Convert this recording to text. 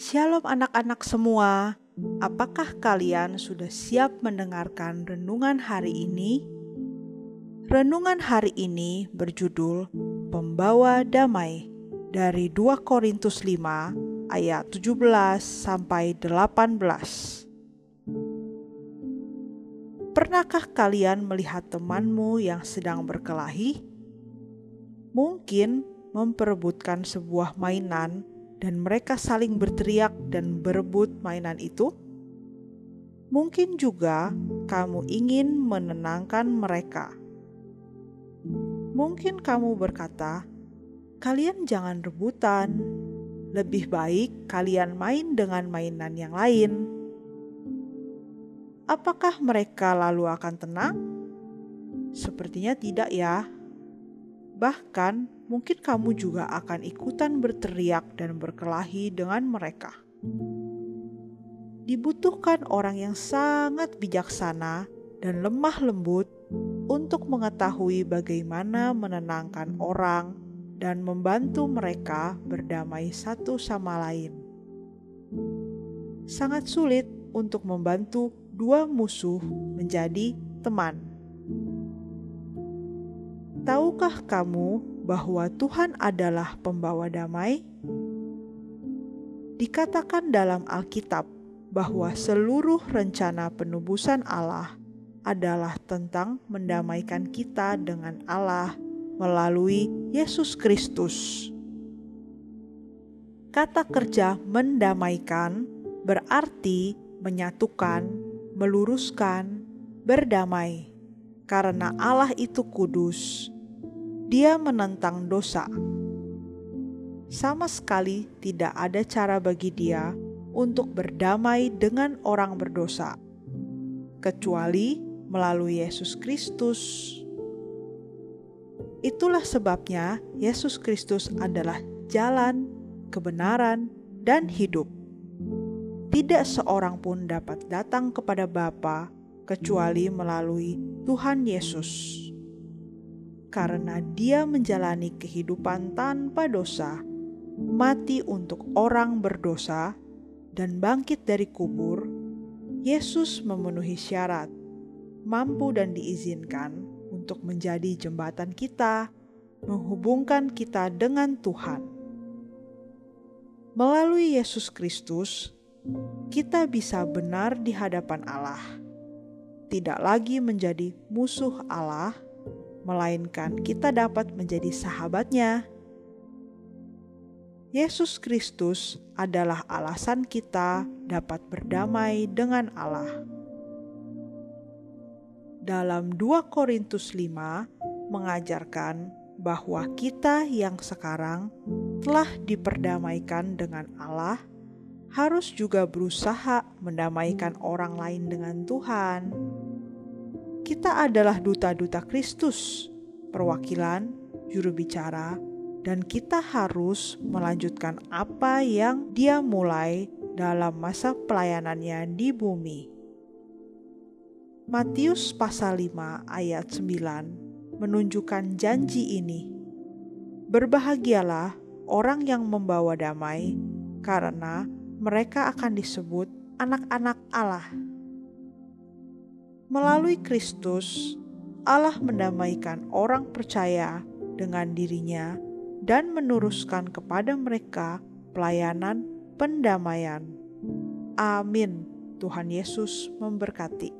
Shalom anak-anak semua. Apakah kalian sudah siap mendengarkan renungan hari ini? Renungan hari ini berjudul Pembawa Damai dari 2 Korintus 5 ayat 17 sampai 18. Pernahkah kalian melihat temanmu yang sedang berkelahi? Mungkin memperebutkan sebuah mainan dan mereka saling berteriak dan berebut mainan itu? Mungkin juga kamu ingin menenangkan mereka. Mungkin kamu berkata, "Kalian jangan rebutan, lebih baik kalian main dengan mainan yang lain." Apakah mereka lalu akan tenang? Sepertinya tidak, ya. Bahkan, mungkin kamu juga akan ikutan berteriak dan berkelahi dengan mereka. Dibutuhkan orang yang sangat bijaksana dan lemah lembut untuk mengetahui bagaimana menenangkan orang dan membantu mereka berdamai satu sama lain. Sangat sulit untuk membantu dua musuh menjadi teman. Tahukah kamu bahwa Tuhan adalah pembawa damai? Dikatakan dalam Alkitab bahwa seluruh rencana penubusan Allah adalah tentang mendamaikan kita dengan Allah melalui Yesus Kristus. Kata kerja "mendamaikan" berarti menyatukan meluruskan, berdamai, karena Allah itu kudus. Dia menentang dosa. Sama sekali tidak ada cara bagi Dia untuk berdamai dengan orang berdosa, kecuali melalui Yesus Kristus. Itulah sebabnya Yesus Kristus adalah jalan, kebenaran, dan hidup tidak seorang pun dapat datang kepada Bapa kecuali melalui Tuhan Yesus. Karena Dia menjalani kehidupan tanpa dosa, mati untuk orang berdosa, dan bangkit dari kubur, Yesus memenuhi syarat, mampu dan diizinkan untuk menjadi jembatan kita, menghubungkan kita dengan Tuhan. Melalui Yesus Kristus, kita bisa benar di hadapan Allah, tidak lagi menjadi musuh Allah, melainkan kita dapat menjadi sahabatnya. Yesus Kristus adalah alasan kita dapat berdamai dengan Allah. Dalam 2 Korintus 5 mengajarkan bahwa kita yang sekarang telah diperdamaikan dengan Allah harus juga berusaha mendamaikan orang lain dengan Tuhan. Kita adalah duta-duta Kristus, perwakilan, juru bicara, dan kita harus melanjutkan apa yang Dia mulai dalam masa pelayanannya di bumi. Matius pasal 5 ayat 9 menunjukkan janji ini. Berbahagialah orang yang membawa damai, karena mereka akan disebut anak-anak Allah. Melalui Kristus, Allah mendamaikan orang percaya dengan dirinya dan meneruskan kepada mereka pelayanan pendamaian. Amin. Tuhan Yesus memberkati.